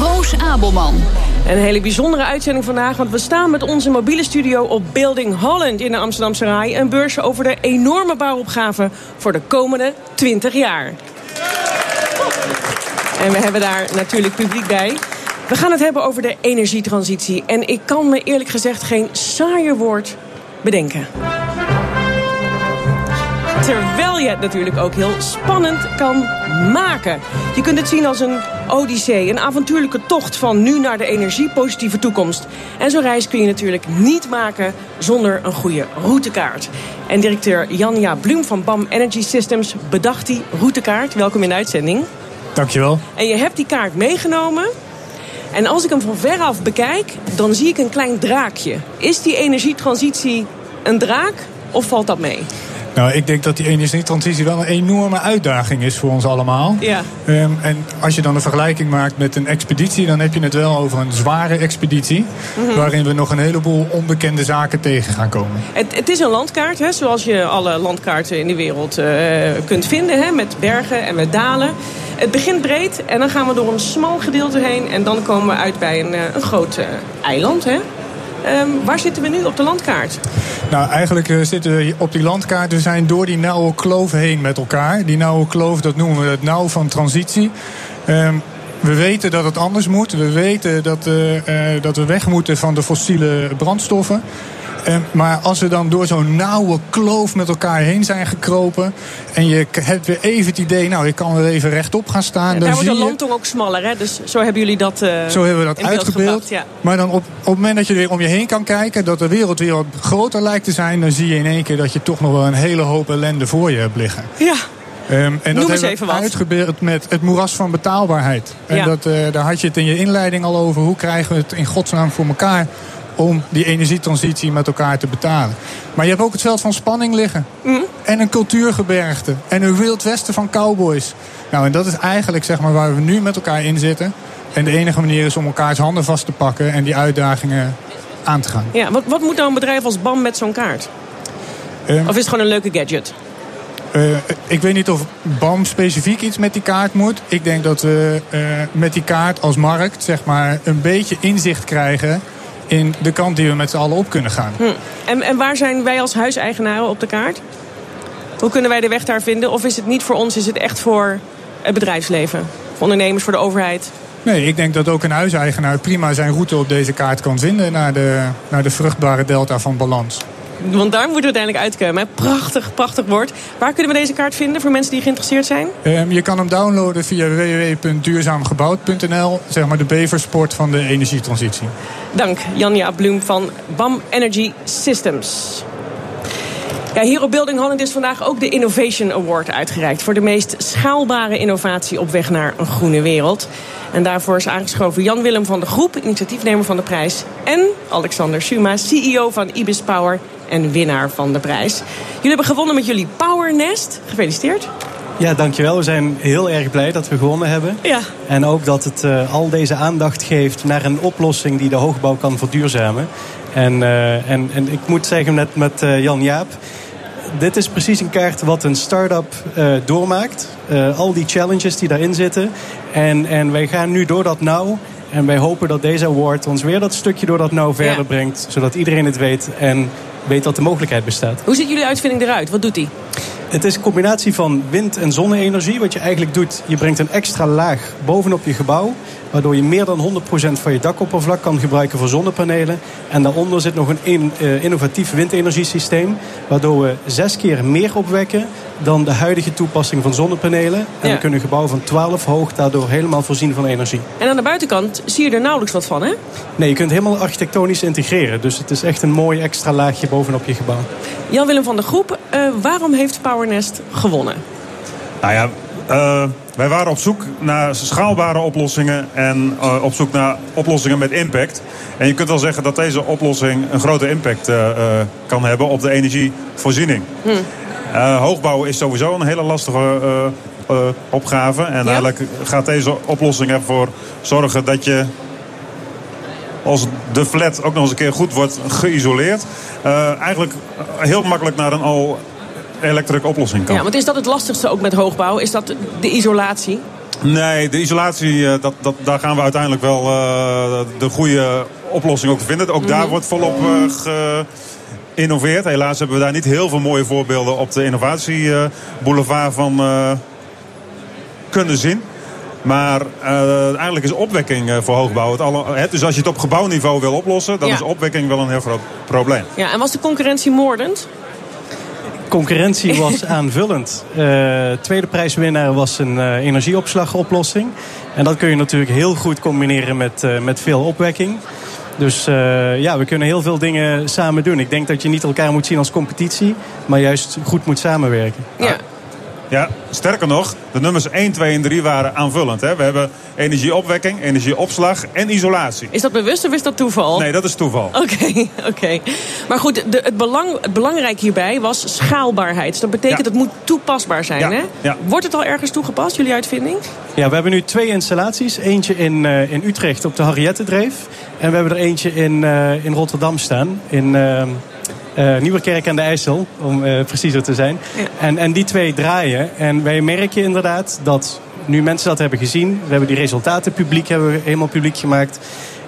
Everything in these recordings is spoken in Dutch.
Roos Abelman. Een hele bijzondere uitzending vandaag, want we staan met onze mobiele studio op Building Holland in de Amsterdamse Rai. Een beurs over de enorme bouwopgave voor de komende 20 jaar. En we hebben daar natuurlijk publiek bij. We gaan het hebben over de energietransitie. En ik kan me eerlijk gezegd geen saaier woord bedenken. Terwijl je het natuurlijk ook heel spannend kan maken. Je kunt het zien als een odyssee, een avontuurlijke tocht van nu naar de energiepositieve toekomst. En zo'n reis kun je natuurlijk niet maken zonder een goede routekaart. En directeur Janja Bloem van BAM Energy Systems bedacht die routekaart. Welkom in de uitzending. Dankjewel. En je hebt die kaart meegenomen. En als ik hem van veraf bekijk, dan zie ik een klein draakje. Is die energietransitie een draak of valt dat mee? Nou, ik denk dat die energietransitie wel een enorme uitdaging is voor ons allemaal. Ja. Ehm, en als je dan een vergelijking maakt met een expeditie, dan heb je het wel over een zware expeditie. Mhm. Waarin we nog een heleboel onbekende zaken tegen gaan komen. Het, het is een landkaart, hè, zoals je alle landkaarten in de wereld eh, kunt vinden. Hè, met bergen en met dalen. Het begint breed en dan gaan we door een smal gedeelte heen. En dan komen we uit bij een, eh, een groot eh, eiland. Hè. Ehm, waar zitten we nu op de landkaart? Nou, eigenlijk eh, zitten we op die landkaart. We zijn door die nauwe kloof heen met elkaar. Die nauwe kloof, dat noemen we het nauw van transitie. Ehm, we weten dat het anders moet. We weten dat, eh, eh, dat we weg moeten van de fossiele brandstoffen. Ehm, maar als we dan door zo'n nauwe kloof met elkaar heen zijn gekropen. en je hebt weer even het idee, nou, ik kan weer even rechtop gaan staan. daar dan wordt zie de landtong ook smaller, hè? dus zo hebben jullie dat eh Zo hebben we dat uitgebeeld. gebracht, ja. Maar dan op, op het moment dat je weer om je heen kan kijken, dat de wereld weer wat groter lijkt te zijn, dan zie je in één keer dat je toch nog wel een hele hoop ellende voor je hebt liggen. Ja, Ehm, en Noem dat hebben we uitgebeeld met het moeras van betaalbaarheid. En Ja. dat, eh, daar had je het in je inleiding al over. Hoe krijgen we het in godsnaam voor elkaar om die energietransitie met elkaar te betalen? Maar je hebt ook het veld van spanning liggen. Mhm. En een cultuurgebergte. En een wild westen van cowboys. Nou, en dat is eigenlijk zeg maar, waar we nu met elkaar in zitten. En de enige manier is om elkaars handen vast te pakken en die uitdagingen aan te gaan. ja. Wat, wat moet nou een bedrijf als BAM met zo'n kaart? Ehm, Of is het gewoon een leuke gadget? Eh, ik weet niet of BAM specifiek iets met die kaart moet. Ik denk dat we eh, met die kaart als markt zeg maar, een beetje inzicht krijgen in de kant die we met z'n allen op kunnen gaan. Hm. En, en waar zijn wij als huiseigenaren op de kaart? Hoe kunnen wij de weg daar vinden? Of is het niet voor ons, is het echt voor het bedrijfsleven? Voor ondernemers, voor de overheid? Nee, ik denk dat ook een huiseigenaar prima zijn route op deze kaart kan vinden naar de, naar de vruchtbare delta van balans. Want daar moeten we uiteindelijk uitkomen. Hè? Prachtig, prachtig woord. Waar kunnen we deze kaart vinden voor mensen die geïnteresseerd zijn? Ehm, je kan hem downloaden via www.duurzaamgebouwd.nl, zeg maar de beversport van de energietransitie. Dank, Janja Bloem van BAM Energy Systems. Ja, hier op Building Holland is vandaag ook de Innovation Award uitgereikt... voor de meest schaalbare innovatie op weg naar een groene wereld. En daarvoor is aangeschoven Jan-Willem van de Groep, initiatiefnemer van de prijs... en Alexander Suma, CEO van Ibis Power en winnaar van de prijs. Jullie hebben gewonnen met jullie Power Nest. Gefeliciteerd. Ja, dankjewel. We zijn heel erg blij dat we gewonnen hebben. Ja. En ook dat het eh, al deze aandacht geeft naar een oplossing die de hoogbouw kan verduurzamen. En, eh, en, en ik moet zeggen net met eh, Jan Jaap. Dit is precies een kaart wat een start-up doormaakt. Al die challenges die daarin zitten. En, en wij gaan nu door dat nauw. En wij hopen dat deze award ons weer dat stukje door dat nauw verder Ja. brengt. Zodat iedereen het weet en weet dat de mogelijkheid bestaat. Hoe ziet jullie uitvinding eruit? Wat doet die? Het is een combinatie van wind- en zonne-energie. Wat je eigenlijk doet, je brengt een extra laag bovenop je gebouw. Waardoor je meer dan 100% van je dakoppervlak kan gebruiken voor zonnepanelen. En daaronder zit nog een in- eh, innovatief windenergiesysteem. Waardoor we zes keer meer opwekken dan de huidige toepassing van zonnepanelen. En Ja. we kunnen een gebouw van 12 hoog daardoor helemaal voorzien van energie. En aan de buitenkant zie je er nauwelijks wat van, hè? Nee, je kunt helemaal architectonisch integreren. Dus het is echt een mooi extra laagje bovenop je gebouw. Jan-Willem van der Groep, eh, waarom heeft PowerNest gewonnen? Nou ja, eh, Wij waren op zoek naar schaalbare oplossingen en uh, op zoek naar oplossingen met impact. En je kunt wel zeggen dat deze oplossing een grote impact uh, kan hebben op de energievoorziening. Hmm. hoogbouw is sowieso een hele lastige opgave. En ja? eigenlijk gaat deze oplossing ervoor zorgen dat je als de flat ook nog eens een keer goed wordt geïsoleerd... eigenlijk heel makkelijk naar een al elektrische oplossing kan. Ja, want is dat het lastigste ook met hoogbouw? Is dat de isolatie? Nee, de isolatie, eh, dat, dat, daar gaan we uiteindelijk wel uh, de goede oplossing ook vinden. Ook daar mhm. wordt volop uh, geïnnoveerd. Helaas hebben we daar niet heel veel mooie voorbeelden op de innovatieboulevard van kunnen zien. Maar eigenlijk is opwekking voor hoogbouw het alle. Hè, dus als je het op gebouwniveau wil oplossen, dan is opwekking wel een heel groot probleem. Ja, en was de concurrentie moordend? Concurrentie was aanvullend. Uh, tweede prijswinnaar was een uh, energieopslagoplossing. En dat kun je natuurlijk heel goed combineren met, uh, met veel opwekking. Dus ja, we kunnen heel veel dingen samen doen. Ik denk dat je niet elkaar moet zien als competitie, maar juist goed moet samenwerken. Ja. Ja, sterker nog, de nummers 1, 2 en 3 waren aanvullend. Hè? We hebben energieopwekking, energieopslag en isolatie. Is dat bewust of is dat toeval? Nee, dat is toeval. Oké, oké. Maar goed, de, het, belang, het belangrijk hierbij was schaalbaarheid. Dus dat betekent ja. het moet toepasbaar zijn. Ja. Hè? Ja. Wordt het al ergens toegepast, jullie uitvinding? Ja, we hebben nu twee installaties. Eentje in, uh, in Utrecht op de Harriette-dreef. En we hebben er eentje in, uh, in Rotterdam staan. In... Uh, uh, Nieuwerkerk aan de IJssel, om uh, preciezer te zijn. En, en die twee draaien. En wij merken inderdaad dat nu mensen dat hebben gezien... we hebben die resultaten publiek, hebben we helemaal publiek gemaakt...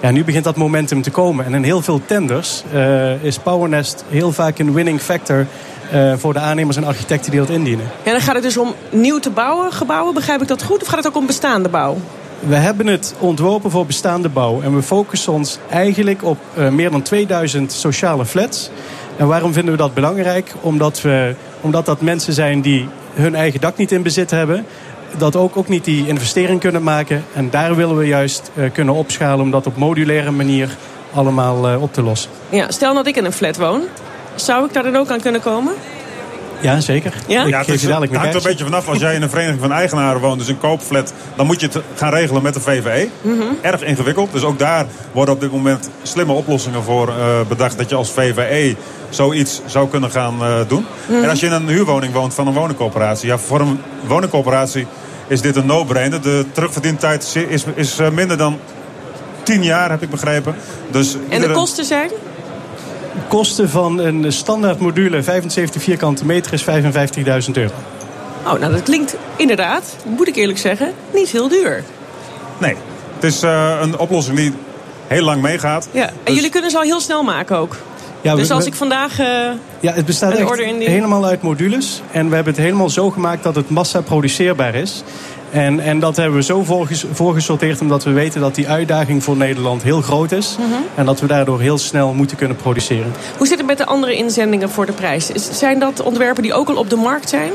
Ja, nu begint dat momentum te komen. En in heel veel tenders uh, is PowerNest heel vaak een winning factor... Uh, voor de aannemers en architecten die dat indienen. Ja, dan gaat het dus om nieuw te bouwen, gebouwen, begrijp ik dat goed? Of gaat het ook om bestaande bouw? We hebben het ontworpen voor bestaande bouw. En we focussen ons eigenlijk op uh, meer dan 2000 sociale flats... En waarom vinden we dat belangrijk? Omdat, we, omdat dat mensen zijn die hun eigen dak niet in bezit hebben. Dat ook, ook niet die investering kunnen maken. En daar willen we juist uh, kunnen opschalen om dat op modulaire manier allemaal uh, op te lossen. Ja, stel dat ik in een flat woon. Zou ik daar dan ook aan kunnen komen? Ja, zeker. Ja? Ik ja, het, is, het hangt er een beetje vanaf. Als jij in een vereniging van eigenaren woont, dus een koopflat... dan moet je het gaan regelen met de VVE. Mm -hmm. Erg ingewikkeld. Dus ook daar worden op dit moment slimme oplossingen voor uh, bedacht... dat je als VVE zoiets zou kunnen gaan uh, doen. Mhm. En als je in een huurwoning woont van een woningcoöperatie... ja, voor een woningcoöperatie is dit een no-brainer. De terugverdientijd is, is uh, minder dan 10 jaar, heb ik begrepen. Dus en iedere... de kosten zijn? Kosten van een standaard module 75 vierkante meter is 55.000 euro. Oh, nou dat klinkt inderdaad, moet ik eerlijk zeggen, niet heel duur. Nee, het is uh, een oplossing die heel lang meegaat. Ja. En dus... jullie kunnen ze al heel snel maken ook? Ja, dus we, als ik vandaag. Uh, ja, het bestaat echt die... helemaal uit modules. En we hebben het helemaal zo gemaakt dat het massa produceerbaar is. En, en dat hebben we zo voorgesorteerd omdat we weten dat die uitdaging voor Nederland heel groot is. Mm -hmm. En dat we daardoor heel snel moeten kunnen produceren. Hoe zit het met de andere inzendingen voor de prijs? Zijn dat ontwerpen die ook al op de markt zijn?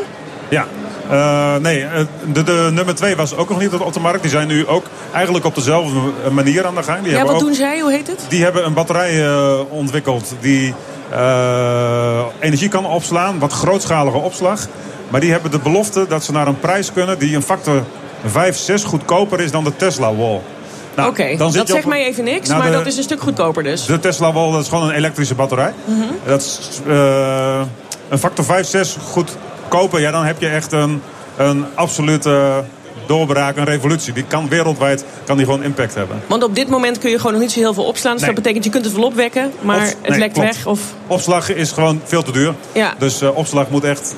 Ja, uh, nee, de, de, nummer 2 was ook nog niet op de markt. Die zijn nu ook eigenlijk op dezelfde manier aan de gang. Die ja, wat ook, doen zij? Hoe heet het? Die hebben een batterij uh, ontwikkeld die uh, energie kan opslaan. Wat grootschalige opslag. Maar die hebben de belofte dat ze naar een prijs kunnen die een factor 5, 6 goedkoper is dan de Tesla Wall. Nou, Oké, okay, dat zegt mij even niks, nou, maar de, dat is een stuk goedkoper dus. De Tesla Wall dat is gewoon een elektrische batterij. Mm -hmm. Dat is uh, een factor 5, 6 goedkoper. Ja, dan heb je echt een, een absolute doorbraak, een revolutie. Die kan wereldwijd kan die gewoon impact hebben. Want op dit moment kun je gewoon nog niet zo heel veel opslaan. Dus nee. dat betekent je kunt het wel opwekken, maar het nee, lekt klopt. weg. Of... Opslag is gewoon veel te duur. Ja. Dus uh, opslag moet echt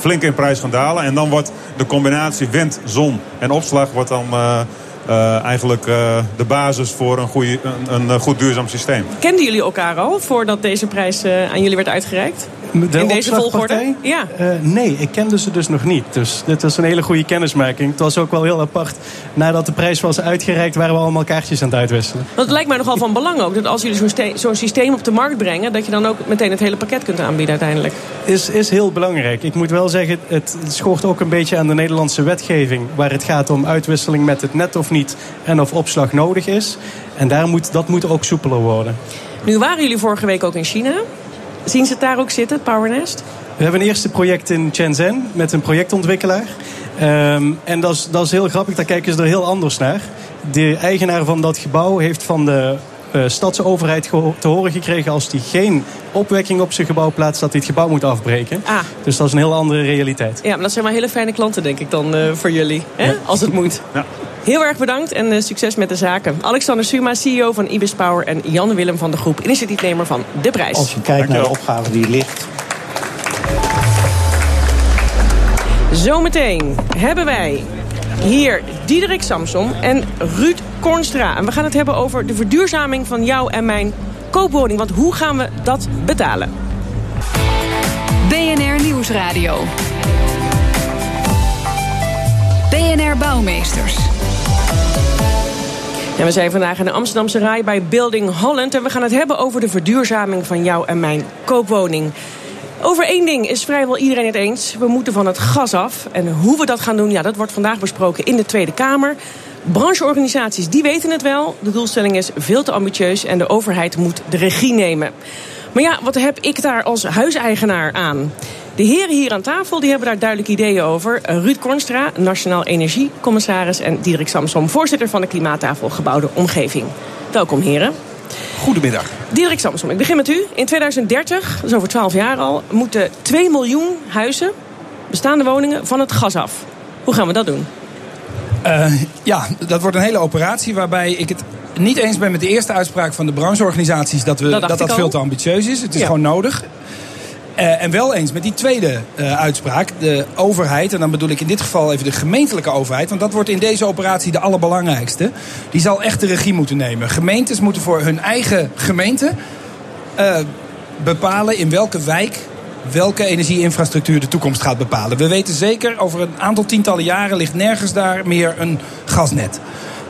flink in prijs gaan dalen. En dan wordt de combinatie wind, zon en opslag wordt dan uh, uh, eigenlijk uh, de basis voor een, goeie, een, een, goed duurzaam systeem. Kenden jullie elkaar al voordat deze prijs aan jullie werd uitgereikt? De in deze volgorde? Ja. nee, ik kende ze dus nog niet. Dus dit was een hele goede kennismaking. Het was ook wel heel apart. Nadat de prijs was uitgereikt waren we allemaal kaartjes aan het uitwisselen. Want het lijkt mij nogal van belang ook. Dat als jullie zo'n zo systeem op de markt brengen... dat je dan ook meteen het hele pakket kunt aanbieden uiteindelijk. Is, is heel belangrijk. Ik moet wel zeggen, het, het schort ook een beetje aan de Nederlandse wetgeving... waar het gaat om uitwisseling met het net of niet... en of opslag nodig is. En daar moet, dat moet ook soepeler worden. Nu waren jullie vorige week ook in China. Zien ze het daar ook zitten, PowerNest? We hebben een eerste project in Shenzhen met een projectontwikkelaar. Ehm, en dat is, dat is heel grappig, daar kijken ze er heel anders naar. De eigenaar van dat gebouw heeft van de stadsoverheid te horen gekregen... als hij geen opwekking op zijn gebouw plaatst... dat hij het gebouw moet afbreken. Ah. Dus dat is een heel andere realiteit. Ja, maar dat zijn maar hele fijne klanten, denk ik dan, uh, voor jullie. Hè? Als het moet. Ja. Heel erg bedankt en uh, succes met de zaken. Alexander Suma, CEO van Ibis Power... en Jan Willem van de Groep, initiatiefnemer van De Prijs. Als je kijkt naar de opgave die ligt... Zometeen hebben wij hier Diederik Samsom en Ruud Kornstra. En we gaan het hebben over de verduurzaming van jou en mijn koopwoning. Want hoe gaan we dat betalen? BNR Nieuwsradio. BNR Bouwmeesters. En we zijn vandaag in de Amsterdamse Rai bij Building Holland. En we gaan het hebben over de verduurzaming van jou en mijn koopwoning. Over één ding is vrijwel iedereen het eens. We moeten van het gas af. En hoe we dat gaan doen, ja, dat wordt vandaag besproken in de Tweede Kamer. Brancheorganisaties die weten het wel. De doelstelling is veel te ambitieus en de overheid moet de regie nemen. Maar ja, wat heb ik daar als huiseigenaar aan? De heren hier aan tafel die hebben daar duidelijk ideeën over. Ruud Kornstra, Nationaal Energiecommissaris... en Diederik Samsom, voorzitter van de Klimaattafel Gebouwde Omgeving. Welkom, heren. Goedemiddag. Diederik Samsom, ik begin met u. In 2030, dus over 12 jaar al, moeten 2 miljoen huizen, bestaande woningen, van het gas af. Hoe gaan we dat doen? Uh, ja, dat wordt een hele operatie waarbij ik het niet eens ben met de eerste uitspraak van de brancheorganisaties dat we, dat, dat, dat veel te ambitieus is. Het is ja. gewoon nodig. Uh, en wel eens met die tweede uh, uitspraak, de overheid, en dan bedoel ik in dit geval even de gemeentelijke overheid, want dat wordt in deze operatie de allerbelangrijkste. Die zal echt de regie moeten nemen. Gemeentes moeten voor hun eigen gemeente uh, bepalen in welke wijk welke energieinfrastructuur de toekomst gaat bepalen. We weten zeker, over een aantal tientallen jaren ligt nergens daar meer een gasnet.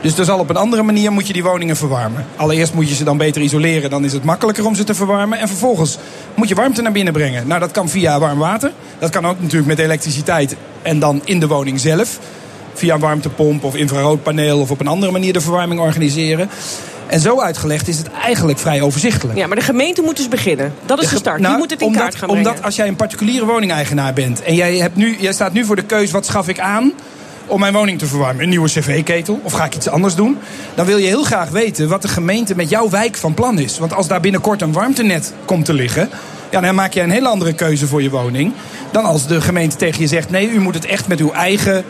Dus er zal op een andere manier moet je die woningen verwarmen. Allereerst moet je ze dan beter isoleren, dan is het makkelijker om ze te verwarmen. En vervolgens moet je warmte naar binnen brengen. Nou, dat kan via warm water. Dat kan ook natuurlijk met elektriciteit en dan in de woning zelf. Via een warmtepomp of infraroodpaneel of op een andere manier de verwarming organiseren. En zo uitgelegd is het eigenlijk vrij overzichtelijk. Ja, maar de gemeente moet dus beginnen. Dat is de start. Nou, Die moet het in omdat, kaart gaan brengen. Omdat als jij een particuliere woningeigenaar bent... en jij, hebt nu, jij staat nu voor de keus, wat schaf ik aan om mijn woning te verwarmen? Een nieuwe cv-ketel? Of ga ik iets anders doen? Dan wil je heel graag weten wat de gemeente met jouw wijk van plan is. Want als daar binnenkort een warmtenet komt te liggen... Ja, dan maak je een hele andere keuze voor je woning... dan als de gemeente tegen je zegt... nee, u moet het echt met uw eigen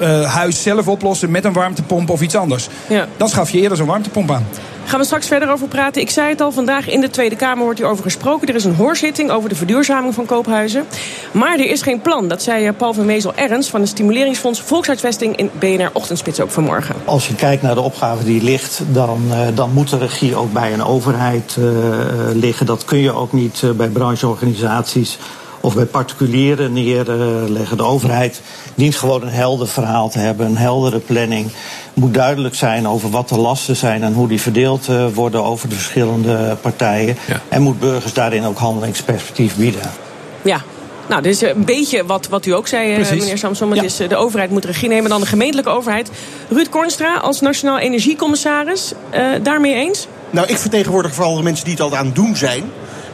uh, huis zelf oplossen... met een warmtepomp of iets anders. Ja. Dan schaf je eerder zo'n warmtepomp aan. Gaan we straks verder over praten. Ik zei het al, vandaag in de Tweede Kamer wordt hierover gesproken. Er is een hoorzitting over de verduurzaming van koophuizen. Maar er is geen plan. Dat zei Paul van Wezel-Ernst van het Stimuleringsfonds Volkshuisvesting in BNR Ochtendspits ook vanmorgen. Als je kijkt naar de opgave die ligt, dan, uh, dan moet de regie ook bij een overheid uh, liggen. Dat kun je ook niet uh, bij brancheorganisaties of bij particulieren neerleggen. De overheid dient gewoon een helder verhaal te hebben, een heldere planning. moet duidelijk zijn over wat de lasten zijn en hoe die verdeeld uh, worden over de verschillende partijen. Ja. En moet burgers daarin ook handelingsperspectief bieden. Ja, nou, dit is een beetje wat, wat u ook zei, Precies. meneer Samson. Het Ja. is, eh, de overheid moet regie nemen, dan de gemeentelijke overheid. Ruud Kornstra als Nationaal Energiecommissaris, uh, daarmee eens? Nou, ik vertegenwoordig vooral de mensen die het al aan het doen zijn.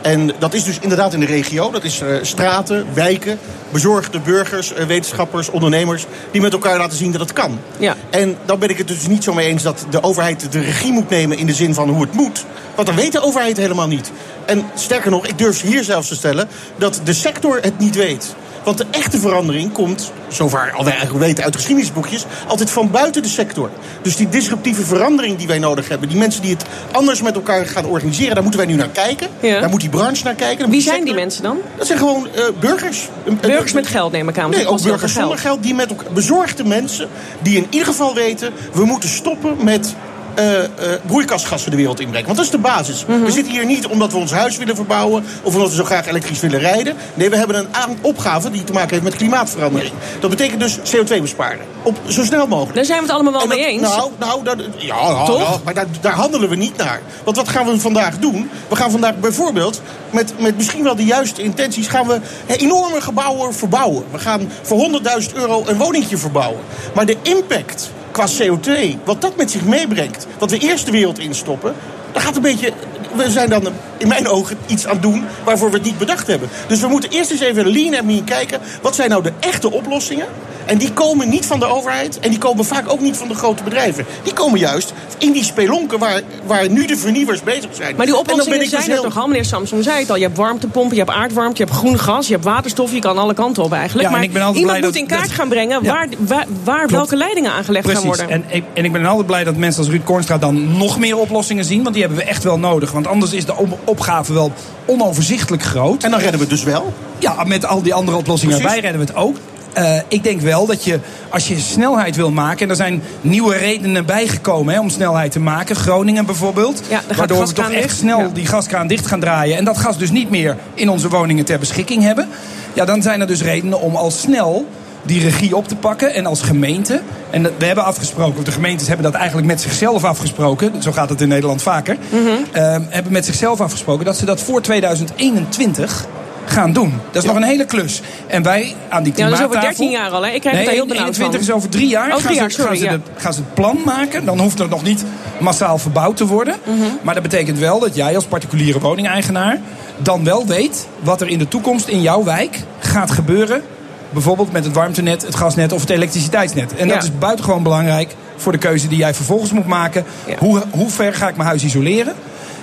En dat is dus inderdaad in de regio. Dat is uh, straten, wijken, bezorgde burgers, uh, wetenschappers, ondernemers... die met elkaar laten zien dat het kan. Ja. En dan ben ik het dus niet zo mee eens dat de overheid de regie moet nemen... in de zin van hoe het moet. Want dan weet de overheid helemaal niet. En sterker nog, ik durf hier zelfs te stellen... dat de sector het niet weet. Want de echte verandering komt, zover al wij eigenlijk weten uit geschiedenisboekjes, altijd van buiten de sector. Dus die disruptieve verandering die wij nodig hebben, die mensen die het anders met elkaar gaan organiseren, daar moeten wij nu naar kijken. Ja. Daar moet die branche naar kijken. Wie die zijn die mensen dan? Dat zijn gewoon eh, burgers. Burgers met geld neem ik aan. Nee, ook burgers zonder geld. Die met elkaar, bezorgde mensen die in ieder geval weten... we moeten stoppen met eh, eh, broeikasgassen de wereld inbrengen. Want dat is de basis. Mhm. We zitten hier niet omdat we ons huis willen verbouwen... of omdat we zo graag elektrisch willen rijden. Nee, we hebben een opgave die te maken heeft met klimaatverandering. Dat betekent dus CO2 besparen. Op zo snel mogelijk. Daar zijn we het allemaal wel dat- mee eens. Nou, nou dat, ja, ja, Toch? ja, maar daar, daar handelen we niet naar. Want wat gaan we vandaag doen? We gaan vandaag bijvoorbeeld met, met misschien wel de juiste intenties... gaan we enorme gebouwen verbouwen. We gaan voor 100.000 euro een woningje verbouwen. Maar de impact qua CO2, wat dat met zich meebrengt... wat we eerst de wereld instoppen... dat gaat een beetje... We zijn dan in mijn ogen iets aan het doen waarvoor we het niet bedacht hebben. Dus we moeten eerst eens even lean en mean kijken. Wat zijn nou de echte oplossingen? En die komen niet van de overheid en die komen vaak ook niet van de grote bedrijven. Die komen juist in die spelonken waar, waar nu de vernieuwers bezig zijn. Maar die En dan ben oplossingen ik zijn dus er heel- toch al, meneer Samson zei het al. Je hebt warmtepompen, je hebt aardwarmte, je hebt groen gas, je hebt waterstof. Je kan alle kanten op eigenlijk. Ja, maar ik ben altijd iemand blij moet dat- in kaart dat- gaan brengen Ja. waar, waar, welke leidingen aangelegd gaan Precies. worden. En, ik- en ik ben altijd blij dat mensen als Ruud Kornstra dan nog meer oplossingen zien. Want die hebben we echt wel nodig. Want anders is de op- opgave wel onoverzichtelijk groot. En dan redden we het dus wel. Ja, met al die andere oplossingen Precies. erbij redden we het ook. Eh, ik denk wel dat je, als je snelheid wil maken... en er zijn nieuwe redenen bijgekomen hè, om snelheid te maken. Groningen bijvoorbeeld. Ja, waardoor we toch echt dicht. snel Ja. die gaskraan dicht gaan draaien. En dat gas dus niet meer in onze woningen ter beschikking hebben. Ja, dan zijn er dus redenen om al snel die regie op te pakken. En als gemeente, en we hebben afgesproken... of de gemeentes hebben dat eigenlijk met zichzelf afgesproken... zo gaat het in Nederland vaker... Mhm. ehm, hebben met zichzelf afgesproken... dat ze dat voor 2021 gaan doen. Dat is nog een hele klus. En wij aan die Ja, dat is klimaattafel... over 13 jaar al, hè? Ik krijg nee, het heel benauwd 21 van. is over drie jaar. Oh, drie gaan, jaar, sorry, gaan, ze ja. de- gaan ze het plan maken. Dan hoeft het nog niet massaal verbouwd te worden. Mhm. Maar dat betekent wel dat jij als particuliere woningeigenaar... dan wel weet wat er in de toekomst in jouw wijk gaat gebeuren. Bijvoorbeeld met het warmtenet, het gasnet of het elektriciteitsnet. En dat is buitengewoon belangrijk voor de keuze die jij vervolgens moet maken. Hoe, hoe ver ga ik mijn huis isoleren?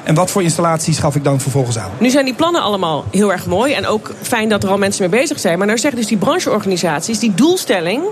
En wat voor installaties schaf ik dan vervolgens aan? Nu zijn die plannen allemaal heel erg mooi. En ook fijn dat er al mensen mee bezig zijn. Maar nou zeggen dus die brancheorganisaties... die doelstelling,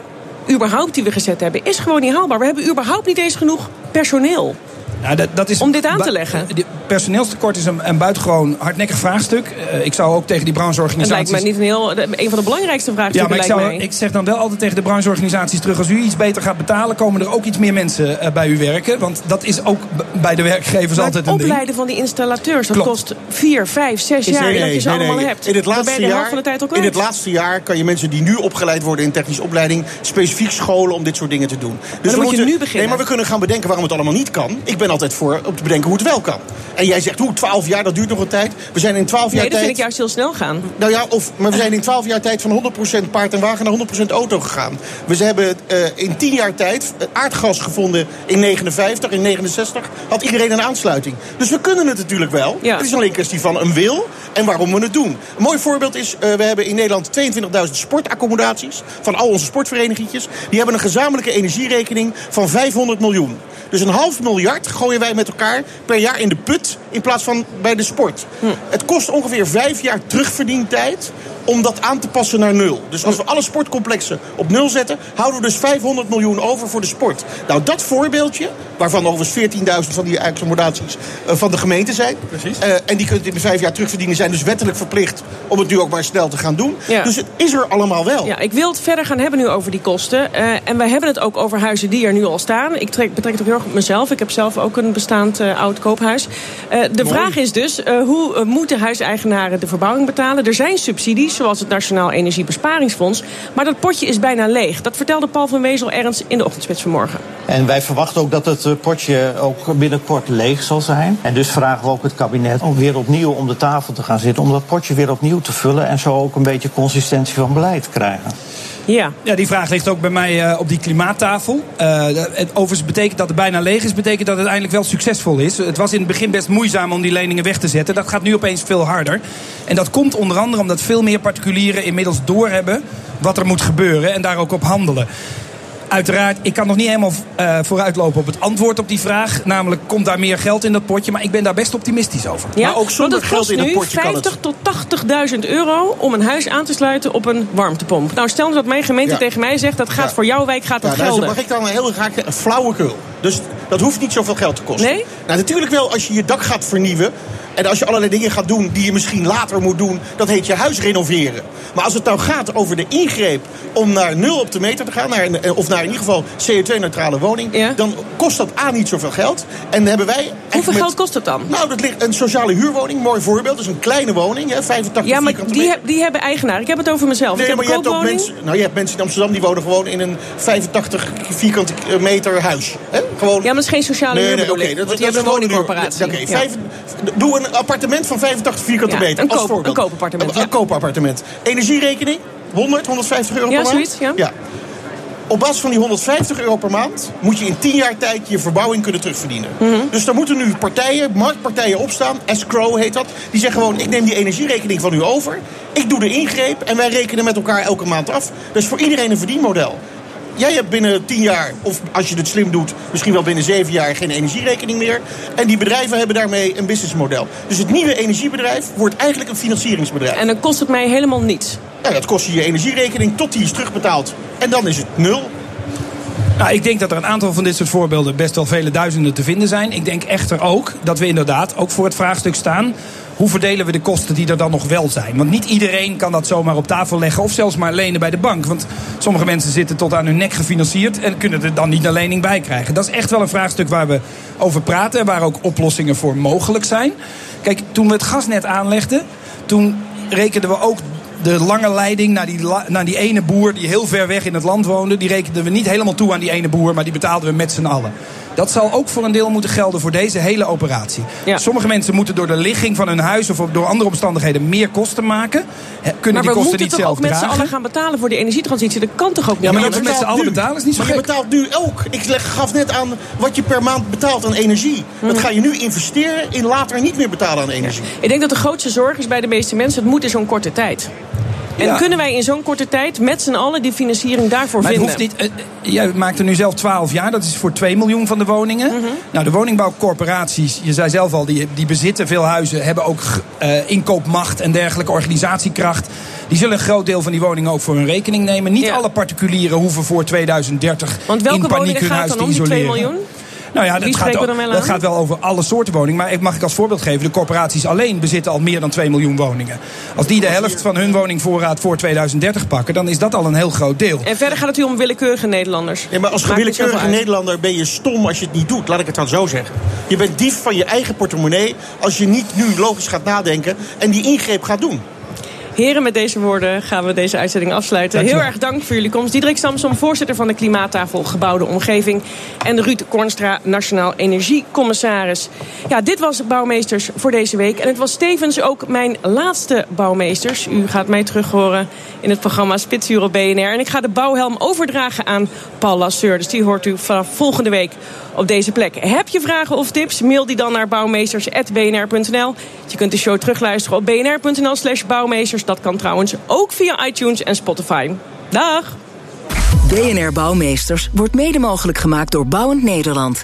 überhaupt die we gezet hebben... is gewoon niet haalbaar. We hebben überhaupt niet eens genoeg personeel. Nou, dat, dat is Om dit aan te leggen. Personeelstekort is een, een buitengewoon hardnekkig vraagstuk. Eh, ik zou ook tegen die Het brancheorganisaties... lijkt me niet een, heel, een van de belangrijkste Ja, vraagstukken. maar ik, lijkt zou, mij. ik zeg dan wel altijd tegen de brancheorganisaties terug... als u iets beter gaat betalen, komen er ook iets meer mensen eh, bij u werken. Want dat is ook bij de werkgevers Maar altijd het een ding. opleiden van die installateurs, dat Klopt. kost vier, vijf, zes jaar nee, dat je ze nee, allemaal nee. hebt. In het laatste jaar, van de tijd ook in het laatste jaar kan je mensen die nu opgeleid worden in technische opleiding specifiek scholen om dit soort dingen te doen. Dus dan we moet je moeten, nu beginnen. Nee, maar we kunnen gaan bedenken waarom het allemaal niet kan. Ik ben altijd voor om te bedenken hoe het wel kan. En jij zegt hoe 12 jaar, dat duurt nog een tijd. We zijn in 12 jaar Nee, dat tijd. vind ik juist heel snel gaan. Nou ja, of, maar we zijn in 12 jaar tijd van 100% paard en wagen naar 100% auto gegaan. We hebben eh, in 10 jaar tijd eh, aardgas gevonden in 59, in 69 had iedereen een aansluiting. Dus we kunnen het natuurlijk wel. Ja. Het is alleen een kwestie van een wil en waarom we het doen. Een mooi voorbeeld is, eh, we hebben in Nederland 22.000 sportaccommodaties van al onze sportverenigingjes. Die hebben een gezamenlijke energierekening van 500 miljoen. Dus een half miljard gooien wij met elkaar per jaar in de put in plaats van bij de sport. Het kost ongeveer vijf jaar terugverdientijd om dat aan te passen naar nul. Dus als we alle sportcomplexen op nul zetten, houden we dus 500 miljoen over voor de sport. Nou, dat voorbeeldje, waarvan overigens 14.000 van die accommodaties eh, van de gemeente zijn. Precies. eh, en die kunt in de vijf jaar terugverdienen, zijn dus wettelijk verplicht om het nu ook maar snel te gaan doen. Ja. Dus het is er allemaal wel. Ja, ik wil het verder gaan hebben nu over die kosten. Eh, en wij hebben het ook over huizen die er nu al staan. Ik trek, betrek het ook heel erg op mezelf. Ik heb zelf ook een bestaand eh, oud koophuis. Eh, de vraag is dus, eh, hoe moeten huiseigenaren de verbouwing betalen? Er zijn subsidies, zoals het Nationaal Energiebesparingsfonds. Maar dat potje is bijna leeg. Dat vertelde Paul van Wezel ergens in de ochtendspits vanmorgen. En wij verwachten ook dat het eh, potje ook binnenkort leeg zal zijn. En dus vragen we ook het kabinet om weer opnieuw om de tafel te gaan zitten. Om dat potje weer opnieuw te vullen. En zo ook een beetje consistentie van beleid te krijgen. Ja. Ja, die vraag ligt ook bij mij eh, op die klimaattafel. Het overigens betekent dat het bijna leeg is, betekent dat het eindelijk wel succesvol is. Het was in het begin best moeizaam om die leningen weg te zetten. Dat gaat nu opeens veel harder. En dat komt onder andere omdat veel meer particulieren inmiddels doorhebben wat er moet gebeuren en daar ook op handelen. Uiteraard, ik kan nog niet helemaal eh, vooruitlopen op het antwoord op die vraag. Namelijk, komt daar meer geld in dat potje? Maar ik ben daar best optimistisch over. Ja, Maar ook zonder want het geld kost in dat potje kan 50 het. tot 80.000 euro om een huis aan te sluiten op een warmtepomp. Nou, stel dat mijn gemeente Ja. tegen mij zegt dat gaat Ja. voor jouw wijk gaat dat Ja, gelden. mag ik dan heel graag een flauwekul. Dus dat hoeft niet zoveel geld te kosten. Nee? Nou, natuurlijk wel als je je dak gaat vernieuwen. En als je allerlei dingen gaat doen die je misschien later moet doen. Dat heet je huis renoveren. Maar als het nou gaat over de ingreep om naar nul op de meter te gaan. Naar een, of naar in ieder geval CO2-neutrale woning. Ja. Dan kost dat A niet zoveel geld. En hebben wij... Hoeveel met- geld kost het dan? Nou, dat ligt een sociale huurwoning. Mooi voorbeeld. Dus een kleine woning. Hè, 85 Ja, maar vierkante die, heb- die hebben eigenaar. Ik heb het over mezelf. ik Nee, heb maar een je hebt ook mensen, nou, je hebt mensen in Amsterdam die wonen gewoon in een 85 vierkante meter huis. Hè? Gewoon, Ja, maar dat is geen sociale huur bedoel oké, ik, dat, hebben een woningcorporatie. Oké, Ja. vijf- doe een appartement van 85 vierkante Ja, meter. een als koop- voorbeeld. een koopappartement, Een, ja. een koopappartement. Energierekening? 100, 150 euro Ja, per maand? zoiets, ja. Op basis van die 150 euro per maand moet je in 10 jaar tijd je verbouwing kunnen terugverdienen. Mhm. Dus daar moeten nu partijen, marktpartijen opstaan. Escrow heet dat. Die zeggen gewoon: ik neem die energierekening van u over. Ik doe de ingreep en wij rekenen met elkaar elke maand af. Dus voor iedereen een verdienmodel. Jij hebt binnen 10 jaar, of als je het slim doet, misschien wel binnen 7 jaar geen energierekening meer. En die bedrijven hebben daarmee een businessmodel. Dus het nieuwe energiebedrijf wordt eigenlijk een financieringsbedrijf. En dan kost het mij helemaal niets. Ja, dat kost je je energierekening tot die is terugbetaald. En dan is het nul. Nou, ik denk dat er een aantal van dit soort voorbeelden best wel vele duizenden te vinden zijn. Ik denk echter ook dat we inderdaad ook voor het vraagstuk staan. Hoe verdelen we de kosten die er dan nog wel zijn? Want niet iedereen kan dat zomaar op tafel leggen of zelfs maar lenen bij de bank. Want sommige mensen zitten tot aan hun nek gefinancierd en kunnen er dan niet een lening bij krijgen. Dat is echt wel een vraagstuk waar we over praten en waar ook oplossingen voor mogelijk zijn. Kijk, toen we het gasnet aanlegden, toen rekenden we ook de lange leiding naar die, naar die ene boer die heel ver weg in het land woonde. Die rekenden we niet helemaal toe aan die ene boer, maar die betaalden we met z'n allen. Dat zal ook voor een deel moeten gelden voor deze hele operatie. Sommige mensen moeten door de ligging van hun huis of door andere omstandigheden meer kosten maken. Kunnen maar die kosten niet toch zelf ook met z'n dragen. allen gaan betalen voor die energietransitie? Dat kan toch ook niet? Ja, maar dat we met z'n allen betalen is niet zo Maar je betaalt nu ook. Ik leg- gaf net aan wat je per maand betaalt aan energie. Mhm. Dat ga je nu investeren in later niet meer betalen aan energie. Ik denk dat de grootste zorg is bij de meeste mensen... het moet in zo'n korte tijd. En Ja. kunnen wij in zo'n korte tijd met z'n allen die financiering daarvoor Maar het vinden? hoeft niet. eh, jij maakt er nu zelf 12 jaar. Dat is voor 2 miljoen van de woningen. Mhm. Nou, de woningbouwcorporaties, je zei zelf al, die, die bezitten veel huizen, hebben ook eh, inkoopmacht en dergelijke organisatiekracht. Die zullen een groot deel van die woningen ook voor hun rekening nemen. Niet alle particulieren hoeven voor 2030 Want welke in paniek woningen hun gaat huis dan te om die 2 isoleren. miljoen? Nou ja, dat, gaat, wel dat gaat wel over alle soorten woningen. Maar ik mag ik als voorbeeld geven, de corporaties alleen bezitten al meer dan 2 miljoen woningen. Als die de helft van hun woningvoorraad voor 2030 pakken, dan is dat al een heel groot deel. En verder gaat het u om willekeurige Nederlanders. Ja, maar als uit. Nederlander ben je stom als je het niet doet. Laat ik het dan zo zeggen. Je bent dief van je eigen portemonnee als je niet nu logisch gaat nadenken en die ingreep gaat doen. Heren, met deze woorden gaan we deze uitzending afsluiten. Dankjewel. Heel erg dank voor jullie komst. Diederik Samsom, voorzitter van de Klimaattafel Gebouwde Omgeving. En Ruud Kornstra, Nationaal Energiecommissaris. Ja, dit was Bouwmeesters voor deze week. En het was tevens ook mijn laatste Bouwmeesters. U gaat mij terug horen in het programma Spitsuur op BNR. En ik ga de bouwhelm overdragen aan Paul Lasseur. Dus die hoort u vanaf volgende week op deze plek. Heb je vragen of tips? Mail die dan naar bouwmeesters.bnr.nl. Je kunt de show terugluisteren op bnr.nl slash bouwmeesters. Dat kan trouwens ook via iTunes en Spotify. Dag! BNR Bouwmeesters wordt mede mogelijk gemaakt door Bouwend Nederland.